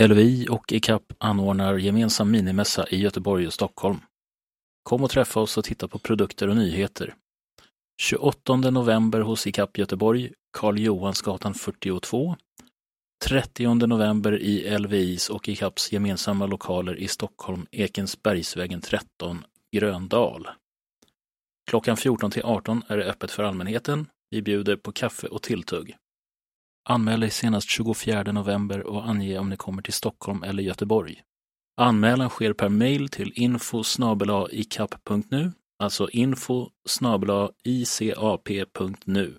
LVI och ICAP anordnar gemensam minimässa i Göteborg och Stockholm. Kom och träffa oss och titta på produkter och nyheter. 28 november hos ICAP Göteborg, Karl Johansgatan 42. 30 november i LVIs och ICAPs gemensamma lokaler i Stockholm, Ekensbergsvägen 13, Gröndal. Klockan 14 till 18 är det öppet för allmänheten. Vi bjuder på kaffe och tilltugg. Anmäl dig senast 24 november och ange om ni kommer till Stockholm eller Göteborg. Anmälan sker per mail till info icap.nu, alltså info icap.nu.